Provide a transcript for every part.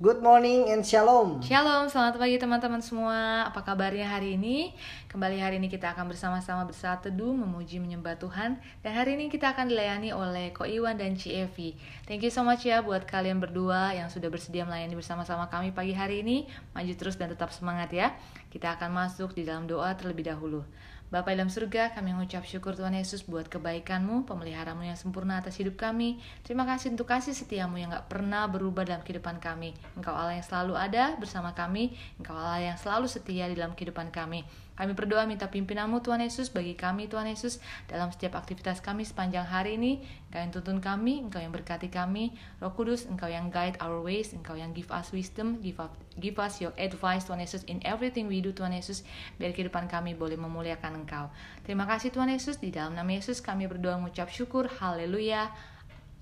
Good morning and shalom. Shalom, selamat pagi teman-teman semua. Apa kabarnya hari ini? Kembali hari ini kita akan bersama-sama bersaat teduh, memuji, menyembah Tuhan. Dan hari ini kita akan dilayani oleh Ko Iwan dan Ci Evi. Thank you so much ya buat kalian berdua yang sudah bersedia melayani bersama-sama kami pagi hari ini. Maju terus dan tetap semangat ya. Kita akan masuk di dalam doa terlebih dahulu. Bapak dalam surga, kami mengucap syukur Tuhan Yesus buat kebaikanmu, pemeliharamu yang sempurna atas hidup kami. Terima kasih untuk kasih setiamu yang gak pernah berubah dalam kehidupan kami. Engkau Allah yang selalu ada bersama kami, Engkau Allah yang selalu setia di dalam kehidupan kami. Kami berdoa minta pimpinanmu Tuhan Yesus bagi kami Tuhan Yesus dalam setiap aktivitas kami sepanjang hari ini. Engkau yang tuntun kami, Engkau yang berkati kami. Roh Kudus, Engkau yang guide our ways, Engkau yang give us wisdom, give, up, give us your advice Tuhan Yesus in everything we do Tuhan Yesus. Biar kehidupan kami boleh memuliakan Engkau. Terima kasih Tuhan Yesus, di dalam nama Yesus kami berdoa mengucap syukur. Haleluya.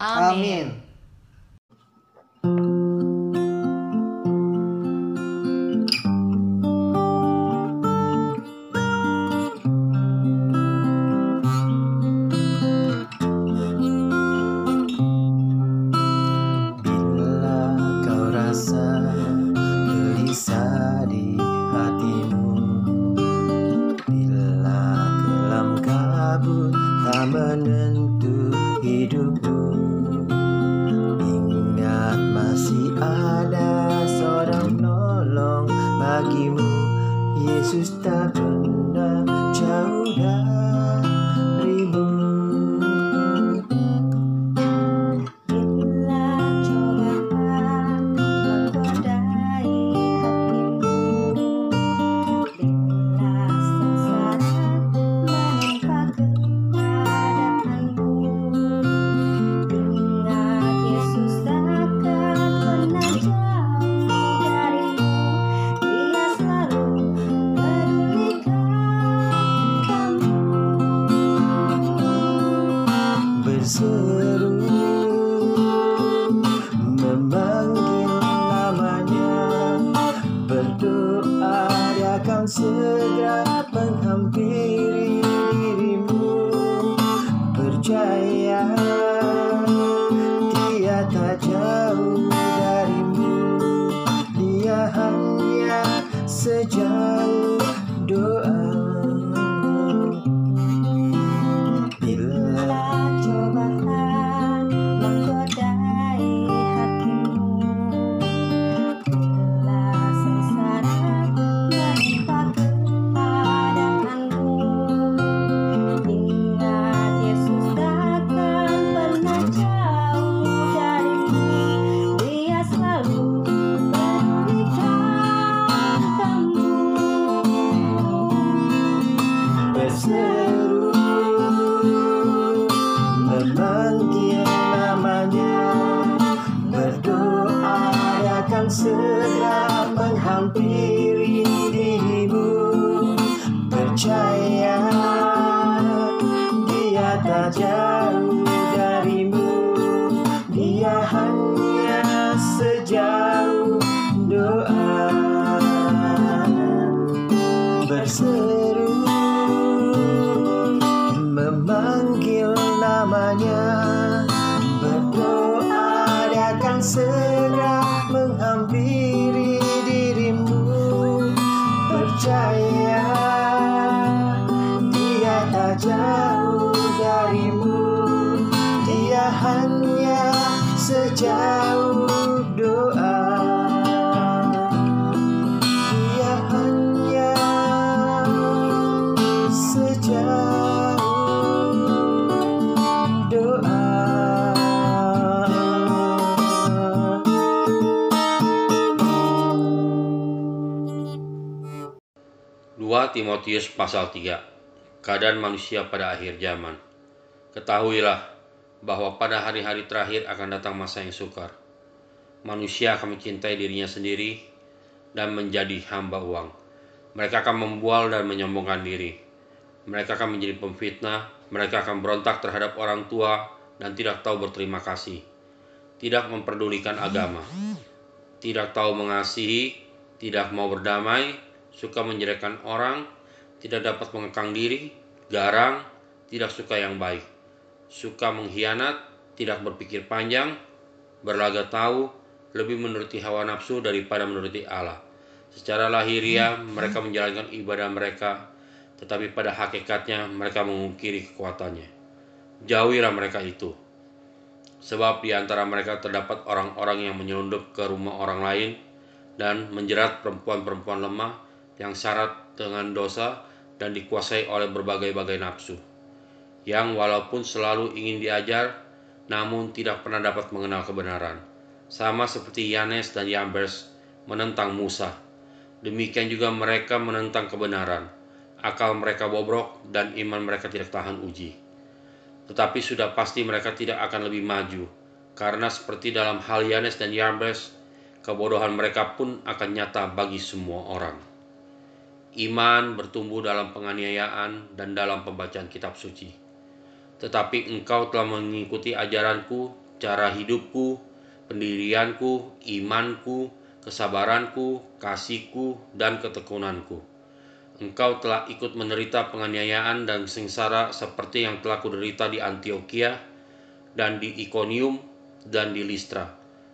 Amin. Amin. menentu hidupku. Ingat masih ada seorang nolong bagimu Yesus tak doa dia akan segera menghampiri menghampiri dirimu Percaya dia tak jauh darimu. Dia hanya sejauh doa. Berseru memanggil namanya. Berdoa dia akan Timotius pasal 3 Keadaan manusia pada akhir zaman Ketahuilah bahwa pada hari-hari terakhir akan datang masa yang sukar. Manusia akan mencintai dirinya sendiri dan menjadi hamba uang. Mereka akan membual dan menyombongkan diri. Mereka akan menjadi pemfitnah, mereka akan berontak terhadap orang tua dan tidak tahu berterima kasih. Tidak memperdulikan agama. Tidak tahu mengasihi, tidak mau berdamai, suka menjelekkan orang, tidak dapat mengekang diri, garang, tidak suka yang baik, suka mengkhianat, tidak berpikir panjang, berlaga tahu, lebih menuruti hawa nafsu daripada menuruti Allah. Secara lahiriah mereka menjalankan ibadah mereka, tetapi pada hakikatnya mereka mengungkiri kekuatannya. Jauhilah mereka itu. Sebab di antara mereka terdapat orang-orang yang menyelundup ke rumah orang lain dan menjerat perempuan-perempuan lemah yang syarat dengan dosa dan dikuasai oleh berbagai-bagai nafsu. Yang walaupun selalu ingin diajar, namun tidak pernah dapat mengenal kebenaran sama seperti Yanes dan Yambers menentang Musa. Demikian juga mereka menentang kebenaran. Akal mereka bobrok dan iman mereka tidak tahan uji. Tetapi sudah pasti mereka tidak akan lebih maju, karena seperti dalam hal Yanes dan Yambres, kebodohan mereka pun akan nyata bagi semua orang. Iman bertumbuh dalam penganiayaan dan dalam pembacaan kitab suci. Tetapi engkau telah mengikuti ajaranku, cara hidupku, pendirianku, imanku, kesabaranku, kasihku, dan ketekunanku. Engkau telah ikut menderita penganiayaan dan sengsara seperti yang telah kuderita di Antioquia dan di Iconium dan di Listra.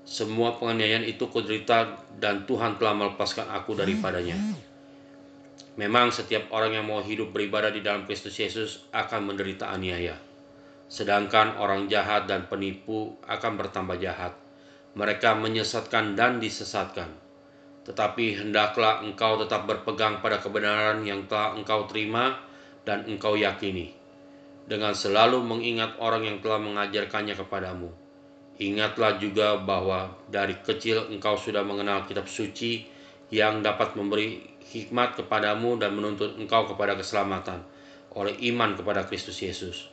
Semua penganiayaan itu kuderita dan Tuhan telah melepaskan aku daripadanya. Memang setiap orang yang mau hidup beribadah di dalam Kristus Yesus akan menderita aniaya. Sedangkan orang jahat dan penipu akan bertambah jahat mereka menyesatkan dan disesatkan. Tetapi hendaklah engkau tetap berpegang pada kebenaran yang telah engkau terima dan engkau yakini, dengan selalu mengingat orang yang telah mengajarkannya kepadamu. Ingatlah juga bahwa dari kecil engkau sudah mengenal kitab suci yang dapat memberi hikmat kepadamu dan menuntut engkau kepada keselamatan oleh iman kepada Kristus Yesus.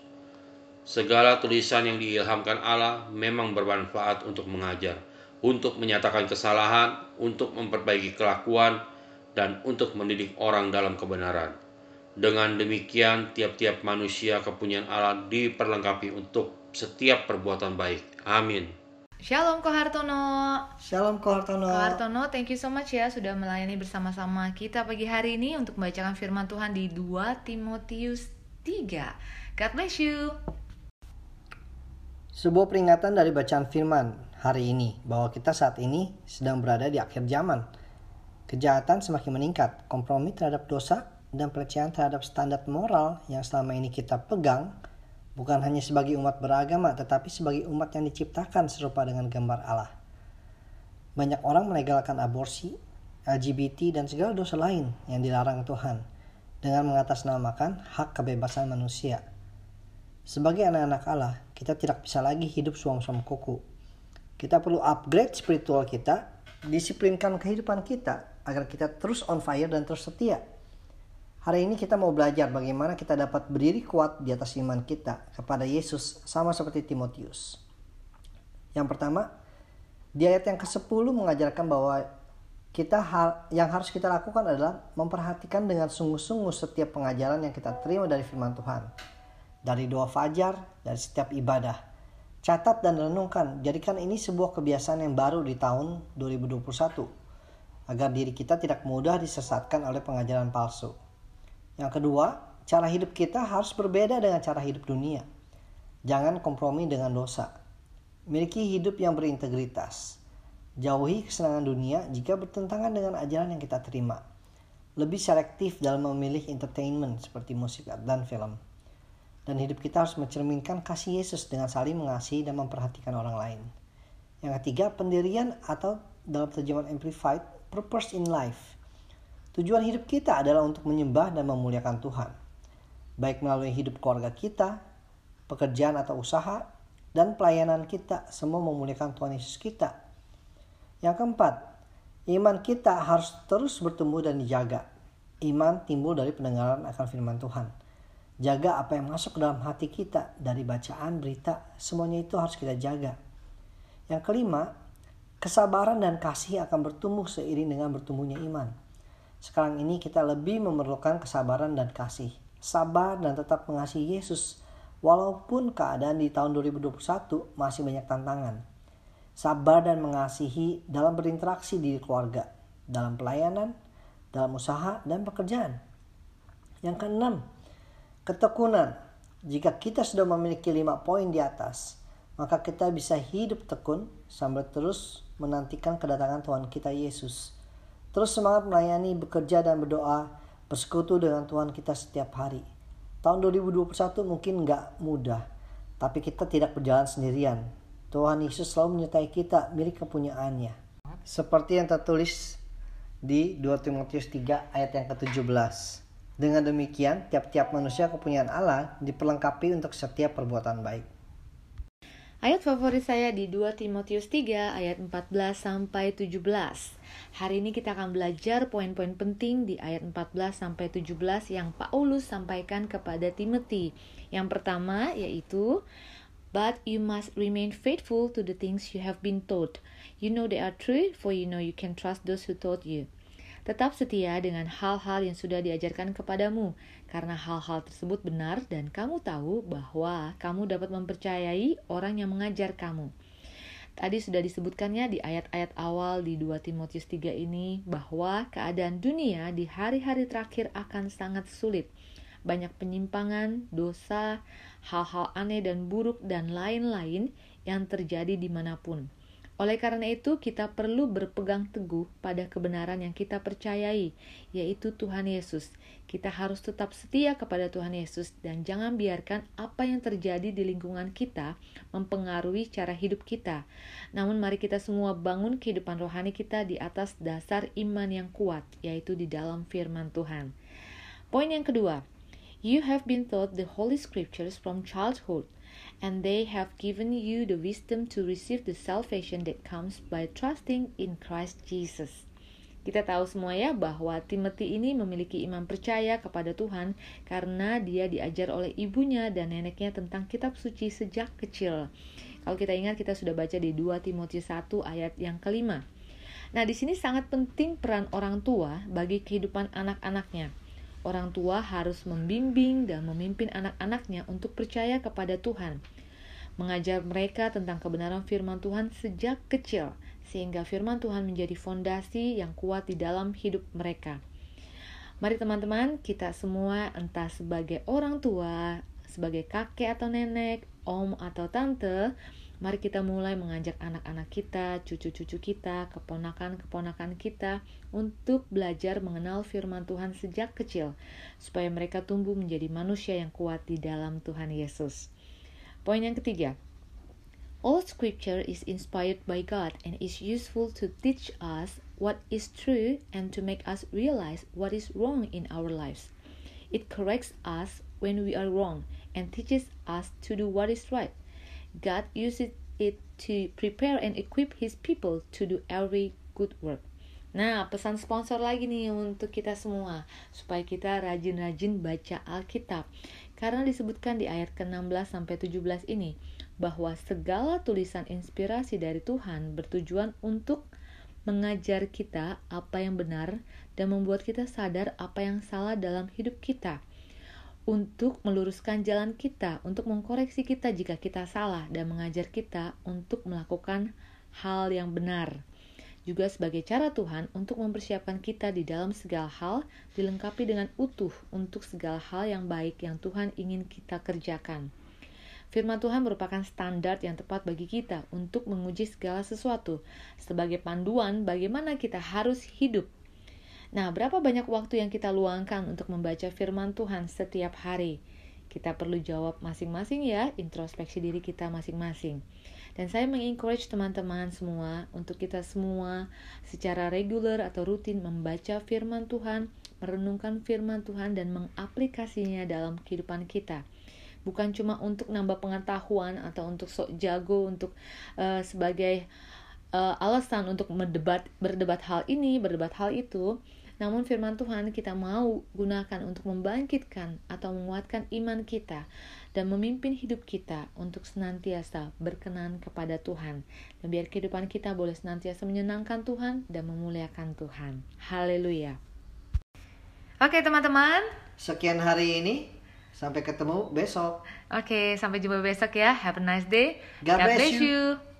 Segala tulisan yang diilhamkan Allah memang bermanfaat untuk mengajar, untuk menyatakan kesalahan, untuk memperbaiki kelakuan, dan untuk mendidik orang dalam kebenaran. Dengan demikian, tiap-tiap manusia kepunyaan Allah diperlengkapi untuk setiap perbuatan baik. Amin. Shalom Kohartono. Shalom Kohartono. Kohartono, thank you so much ya sudah melayani bersama-sama kita pagi hari ini untuk membacakan firman Tuhan di 2 Timotius 3. God bless you. Sebuah peringatan dari bacaan firman hari ini bahwa kita saat ini sedang berada di akhir zaman. Kejahatan semakin meningkat, kompromi terhadap dosa dan pelecehan terhadap standar moral yang selama ini kita pegang bukan hanya sebagai umat beragama tetapi sebagai umat yang diciptakan serupa dengan gambar Allah. Banyak orang melegalkan aborsi, LGBT dan segala dosa lain yang dilarang Tuhan dengan mengatasnamakan hak kebebasan manusia. Sebagai anak-anak Allah, kita tidak bisa lagi hidup suam-suam kuku. Kita perlu upgrade spiritual kita, disiplinkan kehidupan kita agar kita terus on fire dan terus setia. Hari ini kita mau belajar bagaimana kita dapat berdiri kuat di atas iman kita kepada Yesus sama seperti Timotius. Yang pertama, di ayat yang ke-10 mengajarkan bahwa kita hal yang harus kita lakukan adalah memperhatikan dengan sungguh-sungguh setiap pengajaran yang kita terima dari firman Tuhan dari doa fajar, dari setiap ibadah. Catat dan renungkan, jadikan ini sebuah kebiasaan yang baru di tahun 2021, agar diri kita tidak mudah disesatkan oleh pengajaran palsu. Yang kedua, cara hidup kita harus berbeda dengan cara hidup dunia. Jangan kompromi dengan dosa. Miliki hidup yang berintegritas. Jauhi kesenangan dunia jika bertentangan dengan ajaran yang kita terima. Lebih selektif dalam memilih entertainment seperti musik dan film dan hidup kita harus mencerminkan kasih Yesus dengan saling mengasihi dan memperhatikan orang lain. Yang ketiga, pendirian atau dalam terjemahan Amplified, purpose in life. Tujuan hidup kita adalah untuk menyembah dan memuliakan Tuhan. Baik melalui hidup keluarga kita, pekerjaan atau usaha, dan pelayanan kita, semua memuliakan Tuhan Yesus kita. Yang keempat, iman kita harus terus bertumbuh dan dijaga. Iman timbul dari pendengaran akan firman Tuhan. Jaga apa yang masuk ke dalam hati kita dari bacaan, berita, semuanya itu harus kita jaga. Yang kelima, kesabaran dan kasih akan bertumbuh seiring dengan bertumbuhnya iman. Sekarang ini kita lebih memerlukan kesabaran dan kasih. Sabar dan tetap mengasihi Yesus walaupun keadaan di tahun 2021 masih banyak tantangan. Sabar dan mengasihi dalam berinteraksi di keluarga, dalam pelayanan, dalam usaha dan pekerjaan. Yang keenam, Ketekunan. Jika kita sudah memiliki lima poin di atas, maka kita bisa hidup tekun sambil terus menantikan kedatangan Tuhan kita Yesus. Terus semangat melayani, bekerja dan berdoa, bersekutu dengan Tuhan kita setiap hari. Tahun 2021 mungkin nggak mudah, tapi kita tidak berjalan sendirian. Tuhan Yesus selalu menyertai kita milik kepunyaannya. Seperti yang tertulis di 2 Timotius 3 ayat yang ke-17. Dengan demikian, tiap-tiap manusia kepunyaan Allah diperlengkapi untuk setiap perbuatan baik. Ayat favorit saya di 2 Timotius 3 ayat 14 sampai 17. Hari ini kita akan belajar poin-poin penting di ayat 14 sampai 17 yang Paulus sampaikan kepada Timothy. Yang pertama yaitu But you must remain faithful to the things you have been taught. You know they are true, for you know you can trust those who taught you. Tetap setia dengan hal-hal yang sudah diajarkan kepadamu, karena hal-hal tersebut benar dan kamu tahu bahwa kamu dapat mempercayai orang yang mengajar kamu. Tadi sudah disebutkannya di ayat-ayat awal di 2 Timotius 3 ini bahwa keadaan dunia di hari-hari terakhir akan sangat sulit. Banyak penyimpangan, dosa, hal-hal aneh dan buruk dan lain-lain yang terjadi di mana pun. Oleh karena itu, kita perlu berpegang teguh pada kebenaran yang kita percayai, yaitu Tuhan Yesus. Kita harus tetap setia kepada Tuhan Yesus dan jangan biarkan apa yang terjadi di lingkungan kita mempengaruhi cara hidup kita. Namun mari kita semua bangun kehidupan rohani kita di atas dasar iman yang kuat, yaitu di dalam firman Tuhan. Poin yang kedua, you have been taught the Holy Scriptures from childhood and they have given you the wisdom to receive the salvation that comes by trusting in Christ Jesus. Kita tahu semua ya bahwa Timothy ini memiliki iman percaya kepada Tuhan karena dia diajar oleh ibunya dan neneknya tentang kitab suci sejak kecil. Kalau kita ingat kita sudah baca di 2 Timotius 1 ayat yang kelima. Nah, di sini sangat penting peran orang tua bagi kehidupan anak-anaknya. Orang tua harus membimbing dan memimpin anak-anaknya untuk percaya kepada Tuhan, mengajar mereka tentang kebenaran firman Tuhan sejak kecil, sehingga firman Tuhan menjadi fondasi yang kuat di dalam hidup mereka. Mari teman-teman, kita semua entah sebagai orang tua, sebagai kakek atau nenek, om atau tante, Mari kita mulai mengajak anak-anak kita, cucu-cucu kita, keponakan-keponakan kita untuk belajar mengenal firman Tuhan sejak kecil, supaya mereka tumbuh menjadi manusia yang kuat di dalam Tuhan Yesus. Poin yang ketiga, All scripture is inspired by God and is useful to teach us what is true and to make us realize what is wrong in our lives. It corrects us when we are wrong and teaches us to do what is right. God uses it to prepare and equip his people to do every good work. Nah, pesan sponsor lagi nih untuk kita semua supaya kita rajin-rajin baca Alkitab. Karena disebutkan di ayat ke-16 sampai 17 ini bahwa segala tulisan inspirasi dari Tuhan bertujuan untuk mengajar kita apa yang benar dan membuat kita sadar apa yang salah dalam hidup kita untuk meluruskan jalan kita, untuk mengkoreksi kita jika kita salah, dan mengajar kita untuk melakukan hal yang benar. Juga sebagai cara Tuhan untuk mempersiapkan kita di dalam segala hal, dilengkapi dengan utuh untuk segala hal yang baik yang Tuhan ingin kita kerjakan. Firman Tuhan merupakan standar yang tepat bagi kita untuk menguji segala sesuatu, sebagai panduan bagaimana kita harus hidup Nah, berapa banyak waktu yang kita luangkan untuk membaca firman Tuhan setiap hari? Kita perlu jawab masing-masing ya, introspeksi diri kita masing-masing. Dan saya mengencourage teman-teman semua untuk kita semua secara reguler atau rutin membaca firman Tuhan, merenungkan firman Tuhan dan mengaplikasinya dalam kehidupan kita bukan cuma untuk nambah pengetahuan atau untuk sok jago untuk uh, sebagai uh, alasan untuk mendebat berdebat hal ini berdebat hal itu namun firman Tuhan kita mau gunakan untuk membangkitkan atau menguatkan iman kita dan memimpin hidup kita untuk senantiasa berkenan kepada Tuhan. Dan biar kehidupan kita boleh senantiasa menyenangkan Tuhan dan memuliakan Tuhan. Haleluya. Oke teman-teman. Sekian hari ini. Sampai ketemu besok. Oke, sampai jumpa besok ya. Have a nice day. God, God bless, bless you. you.